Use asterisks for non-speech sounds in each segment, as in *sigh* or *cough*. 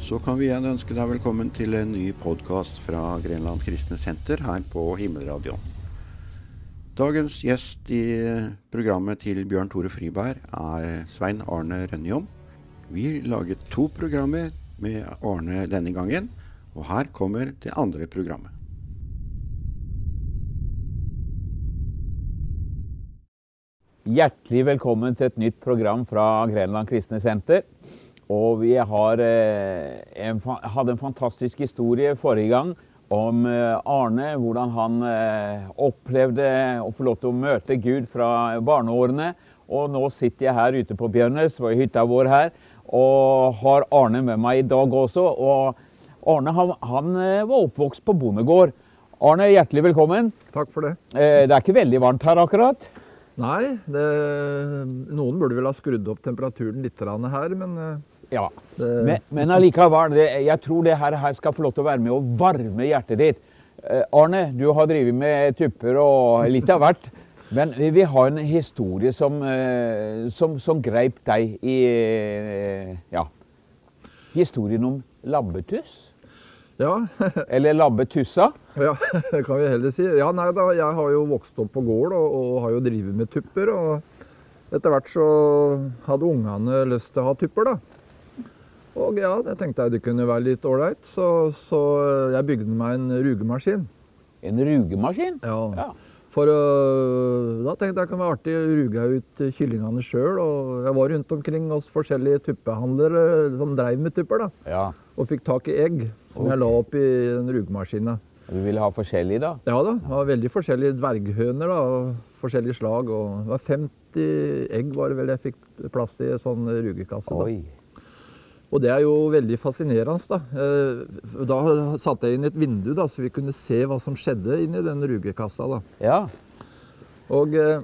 Så kan vi igjen ønske deg velkommen til en ny podkast fra Grenland Kristne Senter her på Himmelradioen. Dagens gjest i programmet til Bjørn Tore Friberg er Svein Arne Rønjom. Vi laget to programmer med Arne denne gangen, og her kommer det andre programmet. Hjertelig velkommen til et nytt program fra Grenland Kristne Senter. Og vi har, eh, en, hadde en fantastisk historie forrige gang om eh, Arne. Hvordan han eh, opplevde å få lov til å møte Gud fra barneårene. Og nå sitter jeg her ute på Bjørnes, på hytta vår her, og har Arne med meg i dag også. Og Arne han, han var oppvokst på bondegård. Arne, hjertelig velkommen. Takk for det. Eh, Det er ikke veldig varmt her akkurat. Nei, det, noen burde vel ha skrudd opp temperaturen litt her, men Ja, Men, men allikevel, det, jeg tror det her, her skal få lov til å være med å varme hjertet ditt. Eh, Arne, du har drevet med tupper og litt av hvert. Men vi, vi har en historie som, eh, som, som greip deg i eh, Ja. Historien om labbetuss. ja, *laughs* Eller labbetussa. ja, *laughs* det kan vi heller si. Ja, nei da, jeg har jo vokst opp på gård og, og har jo drevet med tupper. Og etter hvert så hadde ungene lyst til å ha tupper, da. Og ja, det tenkte jeg det kunne være litt ålreit, så, så jeg bygde meg en rugemaskin. En rugemaskin. Ja. Ja. For uh, da tenkte jeg det kunne være artig å ruge ut kyllingene sjøl. Og jeg var rundt omkring hos forskjellige tuppehandlere som dreiv med tupper, da. ja. Og fikk tak i egg som jeg la opp i den rugemaskina. Du ville ha forskjellige, da? Ja da, det var veldig forskjellige dverghøner da, forskjellige slag. Og det var 50 egg var det vel jeg fikk plass i en sånn rugekasse. Da. Oi. Og det er jo veldig fascinerende. Da Eh, Da satte jeg inn et vindu da, så vi kunne se hva som skjedde inni den rugekassa. da. Ja. Og eh,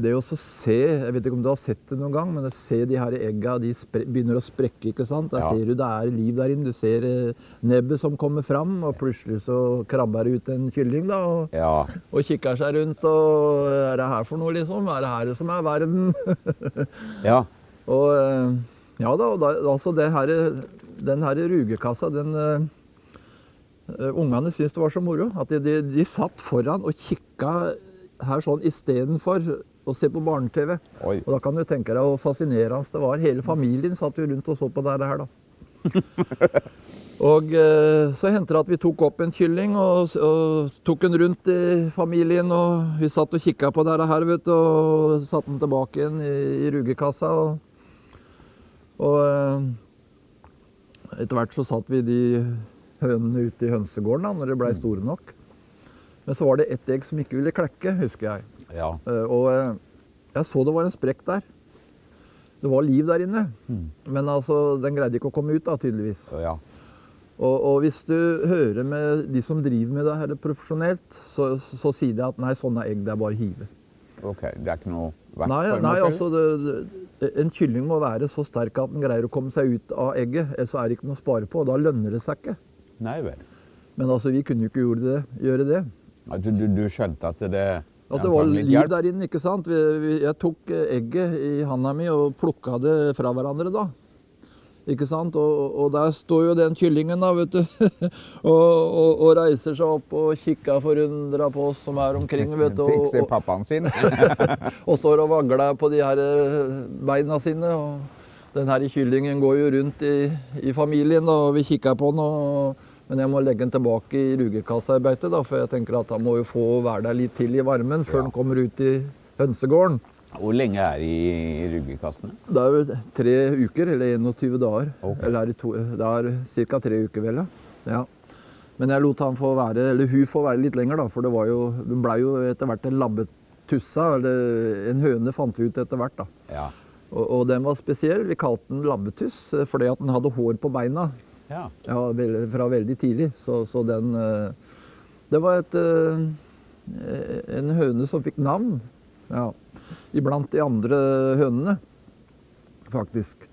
det å se Jeg vet ikke om du har sett det noen gang, men å se de her egga de begynner å sprekke. ikke sant? Der Ja. ser du det er liv der inne. Du ser eh, nebbet som kommer fram, og plutselig så krabber det ut en kylling. da, og, Ja. og kikker seg rundt. og Er det her for noe, liksom? Er det her som er verden? *laughs* ja. og ja da, og da altså det her, den her rugekassa, den eh, Ungene syntes det var så moro at de, de, de satt foran og kikka her sånn istedenfor å se på barne-TV. Og da kan du tenke deg hvor fascinerende det var. Hele familien satt jo rundt og så på det her, da. *laughs* og eh, så hendte det at vi tok opp en kylling og, og tok den rundt i familien. Og vi satt og kikka på det her, vet du, og satte den tilbake igjen i, i rugekassa. Og, og eh, etter hvert så satt vi de hønene ute i hønsegården da, når de blei store nok. Men så var det ett egg som ikke ville klekke, husker jeg. ja. Eh, Og eh, jeg så det var en sprekk der. Det var liv der inne. Men altså, den greide ikke å komme ut, da, tydeligvis. ja. Og, og hvis du hører med de som driver med det her profesjonelt, så, så sier de at nei, sånne egg det er bare å hive. Ok, det er ikke noe verdt Nei, nei altså det, det, En kylling må være så sterk at den greier å komme seg ut av egget. Ellers er det ikke noe å spare på. og Da lønner det seg ikke. Nei vel. Men altså, vi kunne jo ikke gjøre det. Gjøre det. At du, du, skjønte at det At det var liv der inne, ikke sant? Jeg tok eh, egget i handa mi og plukka det fra hverandre da. Ikke sant? Og, og der står jo den kyllingen da, vet du. *laughs* og, og, og reiser seg opp og kikker forundra på oss som er omkring, vet du. Og, Fikser og, pappaen sin. *laughs* og står og vagler på de her eh, beina sine. Og den her kyllingen går jo rundt i, i familien, da, og vi kikker på den. Og, men jeg må legge den tilbake i rugekassa i beite, da, for jeg tenker at han må jo få være der litt til i varmen før Ja. den kommer ut i hønsegården. Hvor lenge er de i ruggekassene? Det er tre uker, eller 21 dager. Okay. Eller er det, to, det er ca. tre uker, vel, ja. Men jeg lot han få være, eller hun få være litt lenger, da, for det var jo, hun blei jo etter hvert en labbetussa. Eller en høne fant vi ut etter hvert, da. Ja. Og, og den var spesiell. Vi kalte den labbetuss eh, fordi at den hadde hår på beina. ja. Ja, fra veldig tidlig. Så, så den eh, Det var et, eh, en høne som fikk navn. Ja. Iblant de andre hønene, faktisk.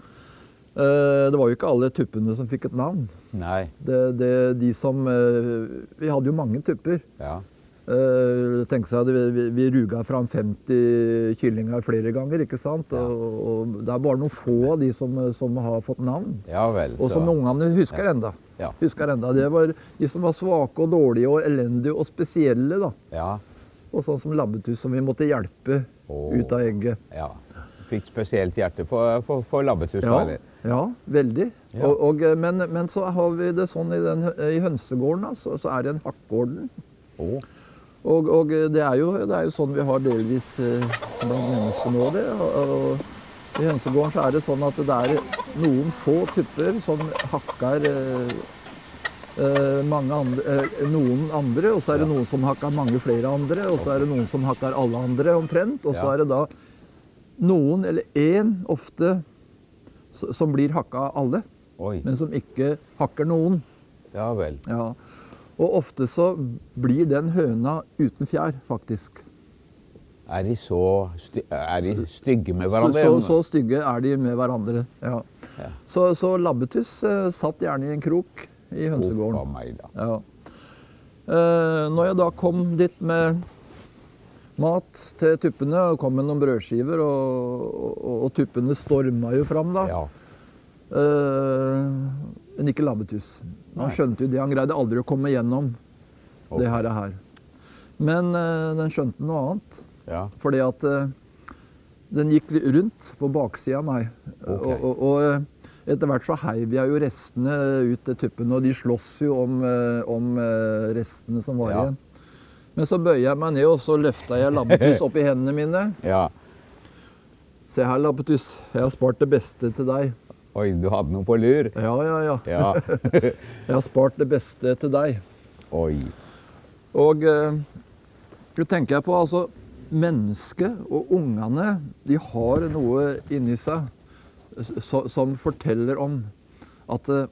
Eh, Det var jo ikke alle tuppene som fikk et navn. Nei. Det, det, de som eh, Vi hadde jo mange tupper. Ja. Uh, tenk seg at vi, vi, ruga fram 50 kyllinger flere ganger, ikke sant? Ja. Og, og det er bare noen få av de som, som har fått navn. Ja vel. Og som ungene husker enda. Ja. Husker enda. Det var de som var svake og dårlige og elendige og spesielle. da. Og sånn som labbetuss, som vi måtte hjelpe oh, ut av egget. ja. Fikk spesielt hjerte for, for, for labbetuss, Ja, ja veldig. Ja. Og, og, men, men så har vi det sånn i, den, i hønsegården, da, så, så er det en hakkorden. Oh. Og, og det, er jo, det er jo sånn vi har delvis eh, blant mennesker nå. Det. Og, I hønsegården så er det sånn at det er noen få typer som hakker eh, andre, eh, noen andre, og så er det noen som hakker mange flere andre, og så er det noen som hakker alle andre omtrent. Og så er det da noen, eller én ofte, som blir hakka av alle, Oi. men som ikke hakker noen. Ja vel. Ja. Og ofte så blir den høna uten fjær, faktisk. Er de så sty er de stygge med hverandre? så, så, så stygge er de med hverandre. Ja. Ja. Så, så labbetuss eh, satt gjerne i en krok i hønsegården. meg, da. Ja. Eh, når jeg da kom dit med mat til tuppene, og kom med noen brødskiver, og, og, og tuppene storma jo fram da. Ja. Eh, men ikke labbetuss. Han skjønte jo det. Han greide aldri å komme gjennom okay. det her. her. Men eh, den skjønte noe annet. ja. Fordi at eh, den gikk rundt på baksida av meg. Okay. Og, og, og eh, etter hvert så heiv jeg jo restene ut til tuppene, og de sloss jo om, eh, om eh, restene som var Ja. igjen. Men så bøyer jeg meg ned, og så løfta jeg labbetuss i hendene mine. *laughs* ja. Se her, labbetuss, jeg har spart det beste til deg. Oi, du hadde noe på lur? Ja, ja, ja. Ja. *laughs* *laughs* Jeg har spart det beste til deg. Oi. Og eh, så tenker jeg på altså Mennesket og ungene de har noe inni seg som forteller om at eh,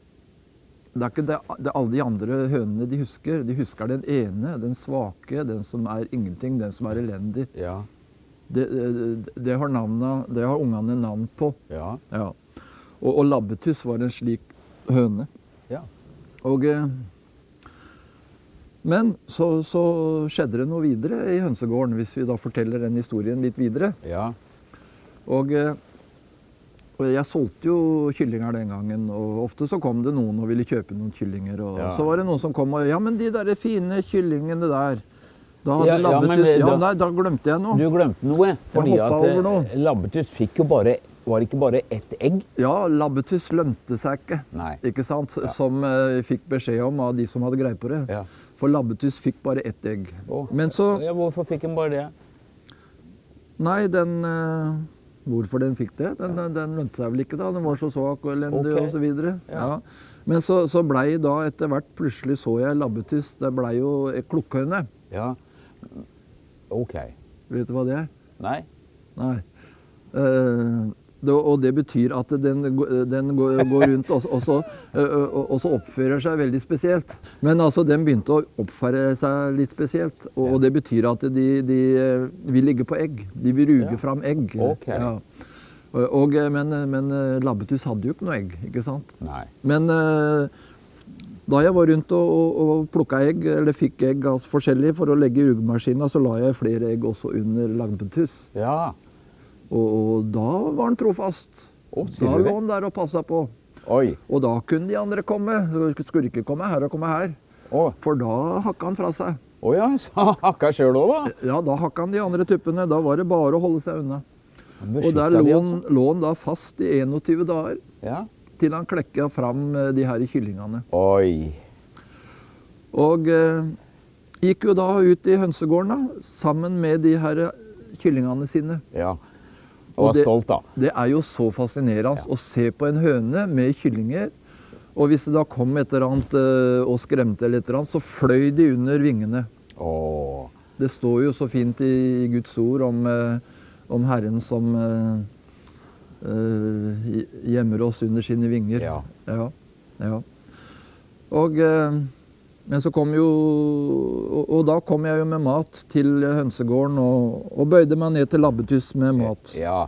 det er ikke det, det alle de andre hønene de husker. De husker den ene, den svake, den som er ingenting, den som er elendig. Ja. Det, det, det, har, navnet, det har ungene navn på. Ja. Ja. Og, og labbetuss var en slik høne. Ja. Og, eh, men så, så skjedde det noe videre i hønsegården, hvis vi da forteller den historien litt videre. Ja. Og, eh, og jeg solgte jo kyllinger den gangen, og ofte så kom det noen og ville kjøpe noen kyllinger. Og Ja. så var det noen som kom og Ja, men de der fine kyllingene der. Da hadde Ja, ja, labbetuss ja, Ja, nei, da glemte jeg noe. Du glemte noe. Fordi at over eh, labbetuss fikk jo bare Var det ikke bare ett egg? Ja, labbetuss lønte seg ikke. Nei. Ikke sant? Som uh, fikk beskjed om av de som hadde greie på det. Ja. For labbetuss fikk bare ett egg. Oh. Men så Ja, hvorfor fikk han bare det? Nei, den eh, Hvorfor den fikk det? Den, den, den lønte seg vel ikke, da. Den var så svak og elendig okay. videre. Ja. Ja. Men så, så blei da etter hvert Plutselig så jeg labbetuss. Det blei jo klukkøyne. Ja. OK. Vet du hva det er? Nei? Nei. Eh, det, og det betyr at den, den går, går rundt og, og, så, og, og så oppfører seg veldig spesielt. Men altså, den begynte å oppføre seg litt spesielt. Og, og det betyr at de, de vil ligge på egg. De vil ruge Ja. fram egg. Okay. Ja. Og, men, men labbetuss hadde jo ikke noe egg, ikke sant? Nei. Men da jeg var rundt og, og, og plukka egg, eller fikk egg altså forskjellig for å legge i rugemaskina, så la jeg flere egg også under labbetuss. Ja. Og, og da var han trofast. Oh, da lå han der og passa på. Oi. Og da kunne de andre komme. Skulle ikke komme her og komme her. Oh. For da hakka han fra seg. Å ja, *laughs* så hakka sjøl òg, da? Ja, da hakka han de andre tuppene. Da var det bare å holde seg unna. Og der lå han, altså. lå han da fast i 21 dager. Ja. Til han klekka fram eh, de her kyllingene. Oi. Og eh, gikk jo da ut i hønsegården da, sammen med de her kyllingene sine. Ja. Og Og det- stolt, da. Det er jo så fascinerende å se på en høne med kyllinger. Og hvis det da kom et eller annet eh, og skremte, eller et eller annet, så fløy de under vingene. Åh. Det står jo så fint i Guds ord om, eh, om Herren som eh, gjemmer oss under sine vinger. Ja. Ja. ja. Og, men så kom jo og, og da kom jeg jo med mat til hønsegården og, og bøyde meg ned til labbetuss med mat. Ja.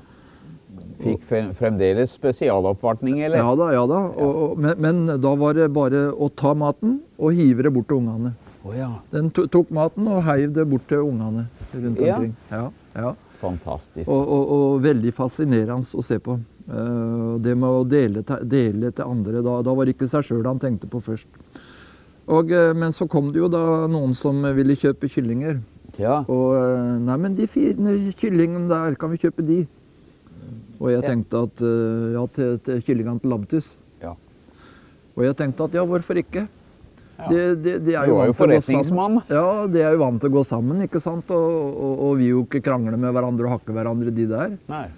Fikk fremdeles spesialoppvartning, eller? Ja da, ja da. Og, og, men, men da var det bare å ta maten og hive det bort til ungene. Oh, ja. Den to- tok maten og heiv det bort til ungene rundt Ja. omkring. Ja, ja. Fantastisk. Og, og, og veldig fascinerende å se på. Eh, det med å dele, dele til andre, da, da var det ikke seg sjøl han tenkte på først. Og, eh, men så kom det jo da noen som ville kjøpe kyllinger. Ja. Og eh, Nei, men de fine kyllingene der, kan vi kjøpe de? Og jeg tenkte at eh, Ja, til, til kyllingene til Labtus. ja. Og jeg tenkte at ja, hvorfor ikke? Ja. De, de, de er Du var jo forretningsmann. Ja, de er jo vant til å gå sammen, ikke sant? Og, og, og vi jo ikke krangle med hverandre og hakke hverandre, de der. Nei.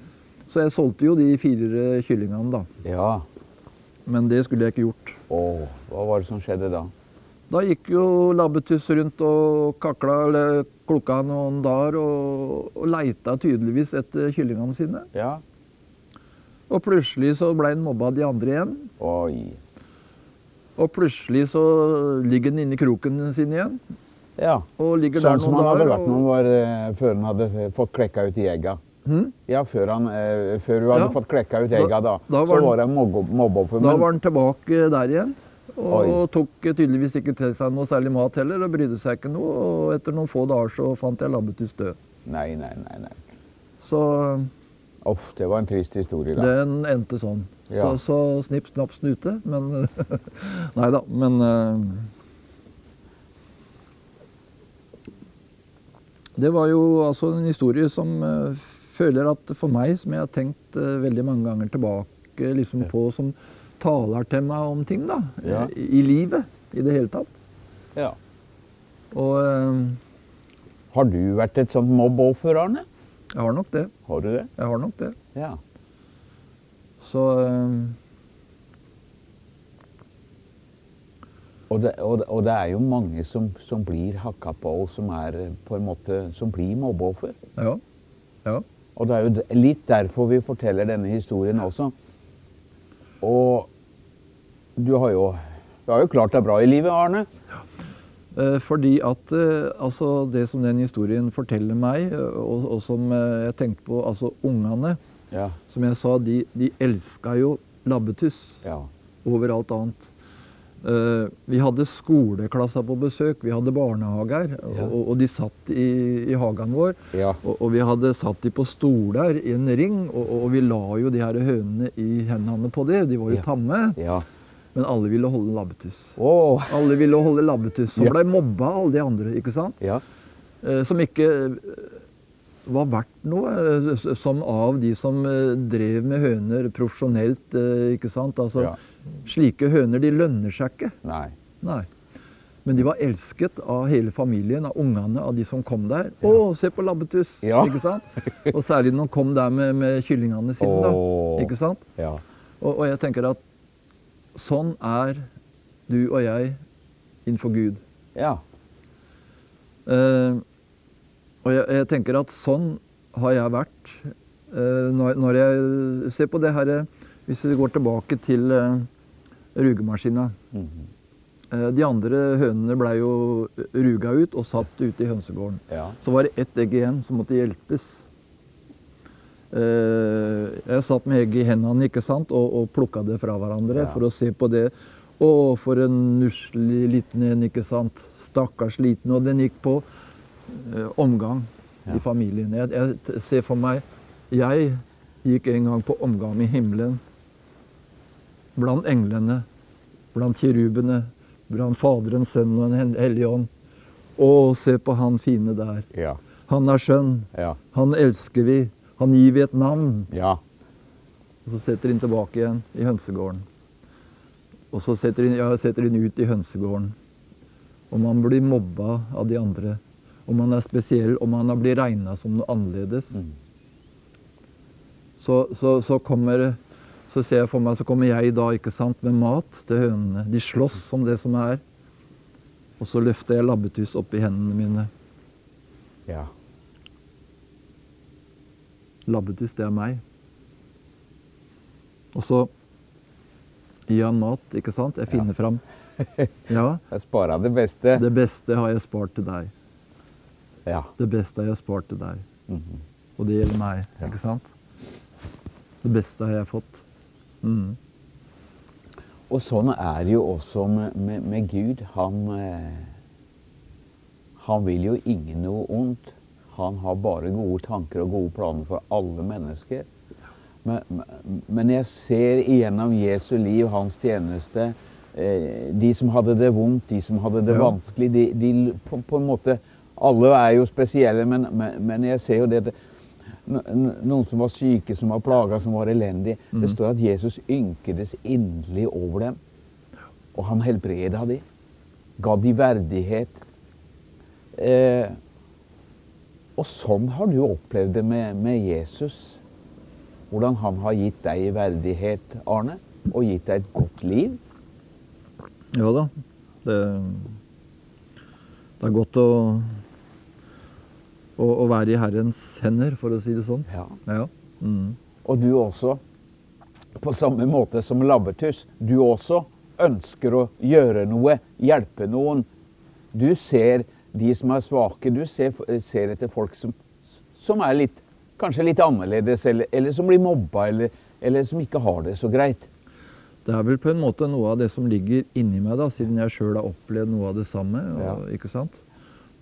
Så jeg solgte jo de fire kyllingene, da. Ja. Men det skulle jeg ikke gjort. Å, hva var det som skjedde da? Da gikk jo Labbetuss rundt og kakla eller klukka noen dager og, og leita tydeligvis etter kyllingene sine. Ja. Og plutselig så ble han mobba av de andre igjen. Oi. Og plutselig så ligger han inni kroken sin igjen. Ja. Og ligger Sånn der som han hadde dager. vært noen år var, eh, før han hadde fått klekka ut egga. Hmm? Ja, før, han, eh, før hun hadde Ja. fått klekka ut Da- egga, da, da så var han- var mobbe- Da var han tilbake der igjen. Og, Oi. tok tydeligvis ikke til seg noe særlig mat heller, og brydde seg ikke noe. Og etter noen få dager så fant jeg Labbetuss død. Nei, nei, nei. nei. Så Uff, det var en trist historie, da. den endte sånn. Ja. Så, så snipp, snapp, snute. Men *laughs* Nei da. Men uh, Det var jo altså en historie som uh, føler at for meg, som jeg har tenkt uh, veldig mange ganger tilbake liksom på, som taler til meg om ting, da. Ja. I, I livet i det hele tatt. Ja. Og eh, Har du vært et sånt mobbeoffer, Arne? jeg har nok det. Har du det? Jeg har nok det. Ja. Så eh, Og det, og, og det er jo mange som, som blir hakka på, og som er eh, på en måte Som blir mobbeoffer. ja. Ja. Og det er jo litt derfor vi forteller denne historien også. Og du har jo, du har jo klart deg bra i livet, Arne. Eh, Fordi at eh, altså det som den historien forteller meg, eh, og, og som jeg tenkte på, altså ungene, Ja. som jeg sa, de, de elska jo labbetuss Ja. over alt annet. Eh, vi hadde skoleklasser på besøk, vi hadde barnehager, Ja. og, og de satt i, i hagen vår. Ja. Og, og vi hadde satt de på stoler i en ring, og, og vi la jo de her hønene i hendene på det. De var jo Ja. tamme, ja. men alle ville holde labbetuss. Oh. Alle ville holde labbetuss, Så Ja. ble mobba alle de andre. ikke sant? Ja. Eh, som ikke eh, var verdt noe, som av de som drev med høner profesjonelt. ikke sant? Altså. Slike høner de lønner seg ikke. Nei. Nei. Men de var elsket av hele familien, av ungene, av de som kom der. 'Å, se på labbetuss!' Ja. ikke sant? *laughs* Og særlig når de kom der med, med kyllingene sine. Åh. da, ikke sant? Ja. Og, og jeg tenker at sånn er du og jeg innenfor Gud. Ja. Uh, og jeg, jeg tenker at sånn har jeg vært uh, når, når jeg ser på det her Hvis vi går tilbake til eh, rugemaskina. Mm -hmm. de andre hønene ble jo ruga ut og satt ute i hønsegården. Ja. Så var det ett egg igjen som måtte hjelpes. Eh, jeg satt med egget i hendene ikke sant? og, og plukka det fra hverandre Ja. for å se på det. Å, for en nusselig liten en, ikke sant. Stakkars liten. Og den gikk på eh, omgang Ja. i familien. Jeg, jeg ser for meg Jeg gikk en gang på omgang i himmelen. Blant englene, blant kirubene, blant Faderen, Sønnen og Den hel- hellige ånd. Å, se på han fine der. Ja. Han er skjønn. Ja. Han elsker vi. Han gir vi et navn. Ja. Og så setter de tilbake igjen i hønsegården. Og så setter de, ja, setter ut i hønsegården. Om man blir mobba av de andre. Om man er spesiell, om man blir regna som noe annerledes. Mm. Så, så, så kommer så ser jeg for meg, så kommer jeg da ikke sant, med mat til hønene. De slåss om det som er. Og så løfter jeg labbetuss opp i hendene mine. Ja. Labbetuss, det er meg. Og så gir han mat, ikke sant? Jeg finner fram. *laughs* Ja, Jeg sparer det beste. det beste har jeg spart til deg. Ja. Det beste har jeg spart til deg. Mhm. Og det gjelder meg, ikke sant? Det beste har jeg fått. Mm. Og sånn er det jo også med, med, med Gud. Han, eh, Han vil jo ingen noe ondt. Han har bare gode tanker og gode planer for alle mennesker. Men, men- jeg ser igjennom Jesu liv, hans tjeneste, eh, de som hadde det vondt, de som hadde det Ja. vanskelig, de, de på, på en måte Alle er jo spesielle, men, men, jeg ser jo det noen som var syke, som var plaga, som var elendige. Det står at Jesus ynkedes inderlig over dem. Og han helbreda de. Ga de verdighet. Eh, og sånn har du opplevd det med, med Jesus. Hvordan han har gitt deg verdighet, Arne. Og gitt deg et godt liv. Ja da. Det, det er godt å, å, å være i Herrens hender, for å si det sånn. Ja. Ja. Mm. Og du også, på samme måte som Labbetuss, du også ønsker å gjøre noe, hjelpe noen. Du ser de som er svake, du ser, ser etter folk som, som er litt, kanskje litt annerledes, eller, eller som blir mobba, eller, eller som ikke har det så greit. Det er vel på en måte noe av det som ligger inni meg, da, siden jeg sjøl har opplevd noe av det samme. Og, Ja. Ikke sant?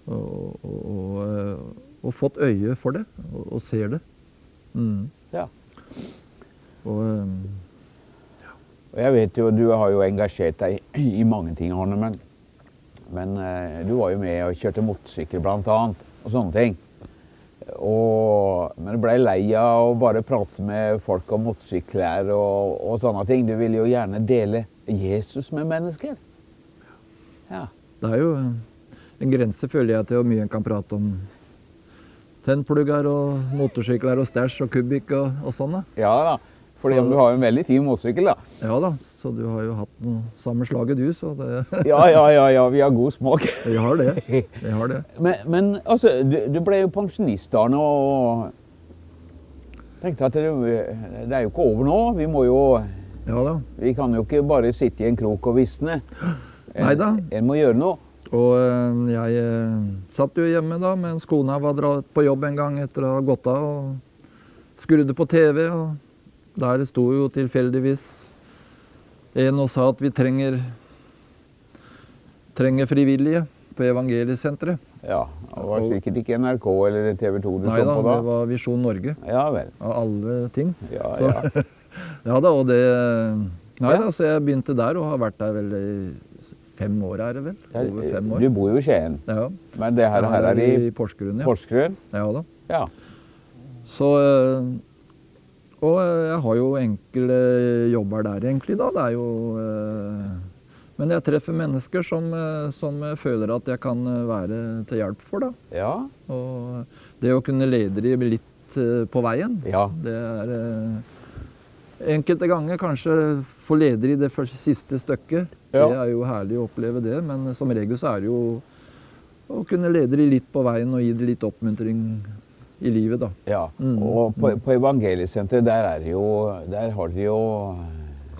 Og, og, og, eh, og fått øye for det, og, og ser det. Mm. Ja. Og, eh, Og jeg vet jo, du har jo engasjert deg i, mange ting, Arne, men, men eh, du var jo med og kjørte motorsykkel annet, og sånne ting. Og, men du blei lei av å bare prate med folk om motorsykler og, og sånne ting. Du ville jo gjerne dele Jesus med mennesker. Ja. det er jo en grense, føler jeg, til hvor mye en kan prate om tennplugger og motorsykler og stæsj og kubikk og, og sånn. ja da. Fordi Så- du har jo en veldig fin motorsykkel, da. Ja da, så du har jo hatt noe samme slaget du, så det, *laughs* Ja, ja, ja, ja, vi har god smak. *laughs* vi har det. Vi har det. *laughs* Men, men altså, du, du ble jo pensjonist, nå, og tenkte at det, det er jo ikke over nå. Vi må jo Ja da. Vi kan jo ikke bare sitte i en krok og visne. *gasps* En, Neida. En må gjøre noe. Og eh, jeg eh, satt jo hjemme da mens kona var dratt på jobb en gang etter å ha gått av, og skrudde på TV. og Der sto jo tilfeldigvis en og sa at vi trenger, trenger frivillige på Evangeliesenteret. Ja, Det var sikkert ikke NRK eller TV 2 du Nei så da, på da. det var Visjon Norge, Ja vel. av alle ting. Ja, Så- ja. *laughs* Ja da, og det Nei Ja. da, så jeg begynte der og har vært der vel i fem år, er det vel? Over fem år. Du bor jo i Skien, Ja. men det her, her er i i Porsgrunn, ja. Porsgrunn. ja da. Ja. Så eh, Og eh, jeg har jo enkle jobber der, egentlig, da. Det er jo eh, Men jeg treffer mennesker som, eh, som jeg føler at jeg kan eh, være til hjelp for, da. Ja. Og det å kunne lede de litt eh, på veien, Ja. det er eh, Enkelte ganger kanskje få leder i det siste stykket. Ja. Det er jo herlig å oppleve det, men som regel så er det jo å kunne lede de litt på veien og gi de litt oppmuntring i livet, da. ja. Mm. Og på, på Evangeliesenteret, der, er det jo, der har de jo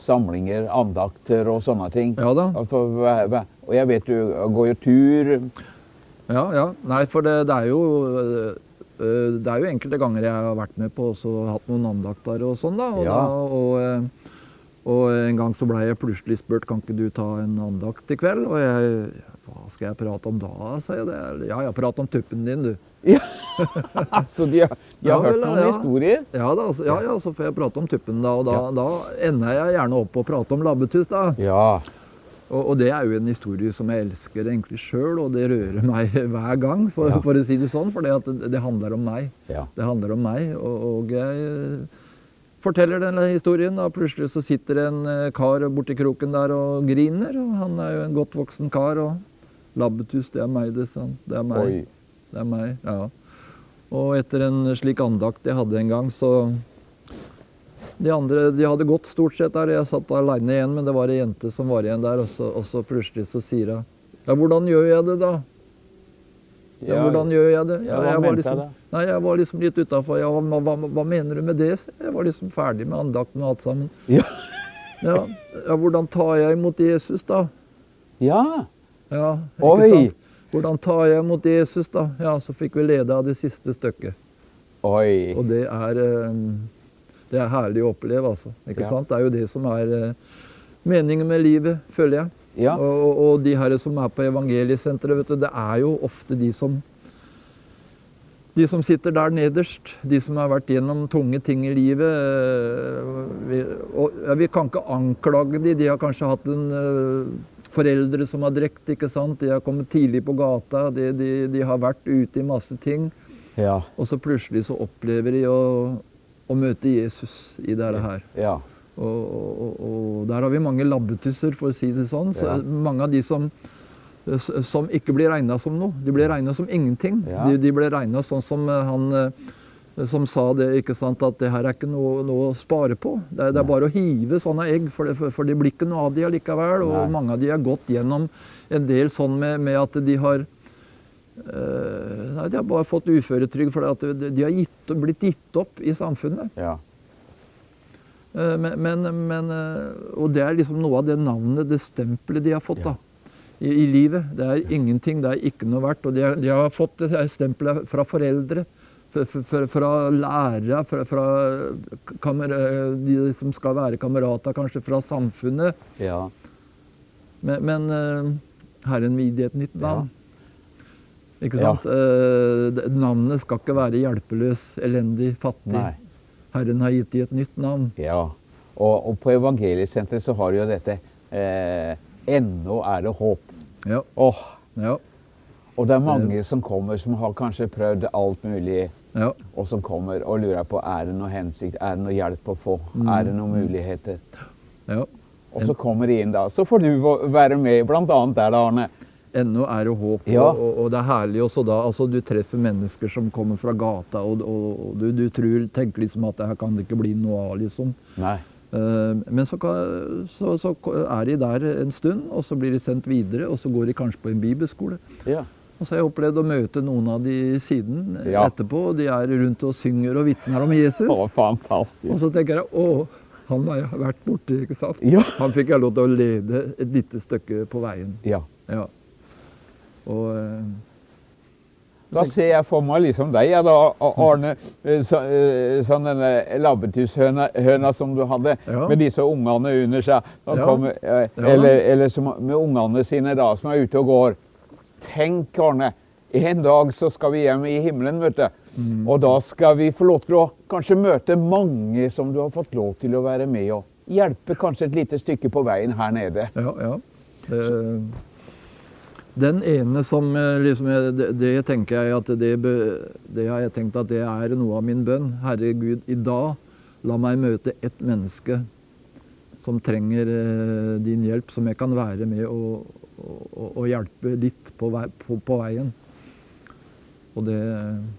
samlinger, andakter og sånne ting. Ja da. Altså, og jeg vet du går jo tur. Ja, ja. Nei, for det, det er jo Det er jo enkelte ganger jeg har vært med på og hatt noen andakter og sånn, da. Og, Ja. da, og, øh, og en gang så blei jeg plutselig spurt kan ikke du ta en andakt i kveld. Og jeg Hva skal jeg prate om da, sa jeg. Det. Ja ja, prat om tuppen din, du. *laughs* Ja. Så de har, de har Ja, hørt vel, noen ja. historier? Ja da, så, ja, ja, så får jeg prate om tuppen, da. Og da, da ender jeg gjerne opp på å prate om labbetuss, da. Ja. Og, og det er jo en historie som jeg elsker egentlig sjøl, og det rører meg *laughs* hver gang, for, Ja. for å si det sånn. For det, det, handler om meg. ja. Det handler om meg, og, og jeg eh, forteller denne historien. Og plutselig så sitter en eh, kar borti kroken der og griner, og han er jo en godt voksen kar. og Labbetuss, det er meg, det, sa han. Det er meg. Oi. Det er meg, ja. Og etter en slik andakt jeg hadde en gang, så De andre de hadde gått stort sett der. Jeg satt alene igjen, men det var ei jente som var igjen der. Og så, og så plutselig så sier hun Ja, hvordan gjør jeg det, da? Ja, hvordan gjør jeg det? Ja, jeg var liksom? Nei, jeg var liksom litt utafor. Ja, hva, hva, hva mener du med det? Jeg var liksom ferdig med andakten og alt sammen. Ja. Ja, ja hvordan tar jeg imot Jesus, da? ja. Ja, ikke Oi. sant? Hvordan tar jeg imot Jesus, da? Ja, så fikk vi lede av det siste stykket. Oi. Og det er, eh, det er herlig å oppleve, altså. Ikke Ja. sant? Det er jo det som er eh, meningen med livet, føler jeg. Ja. Og, og, de her som er på evangeliesenteret, vet du, det er jo ofte de som de som sitter der nederst, de som har vært gjennom tunge ting i livet eh, vi, og, ja, vi kan ikke anklage de, de har kanskje hatt en eh, foreldre som har drekt, ikke sant? De har kommet tidlig på gata, de, de, de har vært ute i masse ting. Ja. Og så plutselig så opplever de å, å møte Jesus i dette her. Ja. Og, og, og der har vi mange labbetusser, for å si det sånn. Så Ja. Mange av de som, som ikke blir regna som noe. De blir regna som ingenting. Ja. De, de blir regna sånn som eh, han eh, som sa det, ikke sant, at det her er ikke noe, noe å spare på. Det det er bare å hive sånne egg, for det, for, det blir ikke noe av de allikevel. Og Nei. mange av de har gått gjennom en del sånn med, med at de har Nei, de har bare fått uføretrygd fordi at de har gitt, blitt gitt opp i samfunnet. Ja. Eh, Men, men, men, eh, og det er liksom noe av det navnet, det stempelet de har fått da, i, i livet. Det er ingenting, det er ikke noe verdt. Og de, har- de har fått det stempelet fra foreldre, fra, fra, lærere, fra, fra kamer, eh, de som skal være kamerater, kanskje fra samfunnet. ja. Men, men eh, Herren vil gi et nytt navn. Ikke sant? Ja. det- navnet skal ikke være hjelpeløs, elendig, fattig. Nei. Herren har gitt dem et nytt navn. Ja. Og, og på evangeliesenteret så har de jo dette eh, Ennå er det håp. Ja. Åh, Ja. og det er mange som kommer som har kanskje prøvd alt mulig, ja. og som kommer og lurer på er det noe hensikt, er det noe hjelp å få, Mm. er det noen muligheter. ja. Og så kommer de inn da. Så får du være med, annet der da, Arne. Ennå er det håp, Ja. og, og, det er herlig også da. Altså, du treffer mennesker som kommer fra gata, og, og, og du, du tror, tenker liksom at det her kan det ikke bli noe av, liksom. Nei. Eh, men så, kan, så, så er de der en stund, og så blir de sendt videre, og så går de kanskje på en bibelskole. Ja. Og så har jeg opplevd å møte noen av de siden Ja. etterpå, og de er rundt og synger og vitner om Jesus. *laughs* Å, fantastisk. Og så tenker jeg å, han har jeg vært borti, ikke sant? Ja. Han fikk jeg lov til å lede et lite stykke på veien. Ja. Ja. Og eh, Da ser jeg for meg liksom deg, ja, da, Arne. eh, Så, eh, sånn denne labbetushøna som du hadde, Ja. med disse ungene under seg. Ja. Eller, eller som, med ungene sine da, som er ute og går. Tenk, Arne. En dag så skal vi hjem i himmelen, vet du. Mm. Og da skal vi få lov til å kanskje møte mange som du har fått lov til å være med og hjelpe kanskje et lite stykke på veien her nede. Ja, ja. Det, den ene som eh, liksom det, det tenker jeg at det, det har jeg tenkt at det er noe av min bønn. Herre Gud, i dag la meg møte ett menneske som trenger eh, din hjelp, som jeg kan være med og, og, og hjelpe litt på, vei, på, på veien. Og det,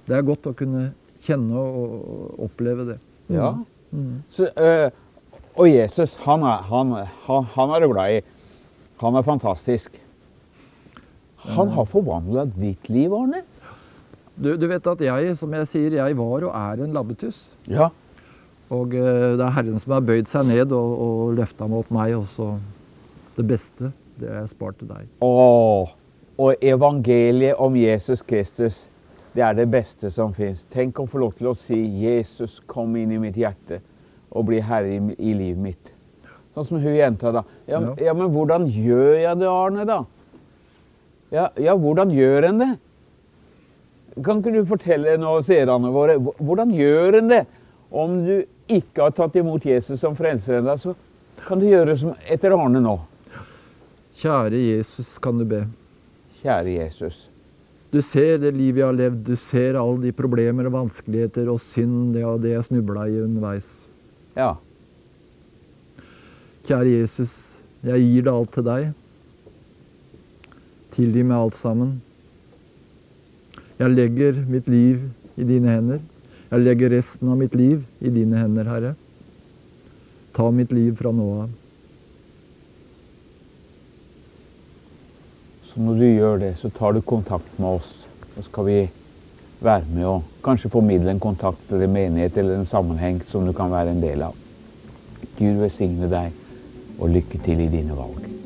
det er godt å kunne kjenne og, oppleve det. Ja. Mm. Så, øh, og Jesus, han er, han, han, han er du glad i. Han er fantastisk. Han har forvandla ditt liv, Arne. Du, du vet at jeg, som jeg sier, jeg var og er en labbetuss. Ja. Og eh, det er Herren som har bøyd seg ned og, og løfta opp meg. også. det beste, det har jeg spart til deg. Åh, og evangeliet om Jesus Kristus, det er det beste som fins. Tenk å få lov til å si 'Jesus, kom inn i mitt hjerte og bli herre i, i livet mitt'. Sånn som hun jenta, da. Ja, Ja. ja, men hvordan gjør jeg det, Arne, da? Ja, ja, hvordan gjør en det? Kan ikke du fortelle nå seerne våre, hvordan gjør en det? Om du ikke har tatt imot Jesus som frelser ennå, så kan du gjøre som etter Arne nå. Kjære Jesus, kan du be. Kjære Jesus. Du ser det livet jeg har levd. Du ser alle de problemer og vanskeligheter og synd Ja, og det jeg snubla i underveis. Ja. Kjære Jesus, jeg gir det alt til deg. Tilgi meg alt sammen. Jeg legger mitt liv i dine hender. Jeg legger resten av mitt liv i dine hender, Herre. Ta mitt liv fra nå av. Så når du gjør det, så tar du kontakt med oss. Så skal vi være med og kanskje formidle en kontakt eller menighet eller en sammenheng som du kan være en del av. Gud velsigne deg, og lykke til i dine valg.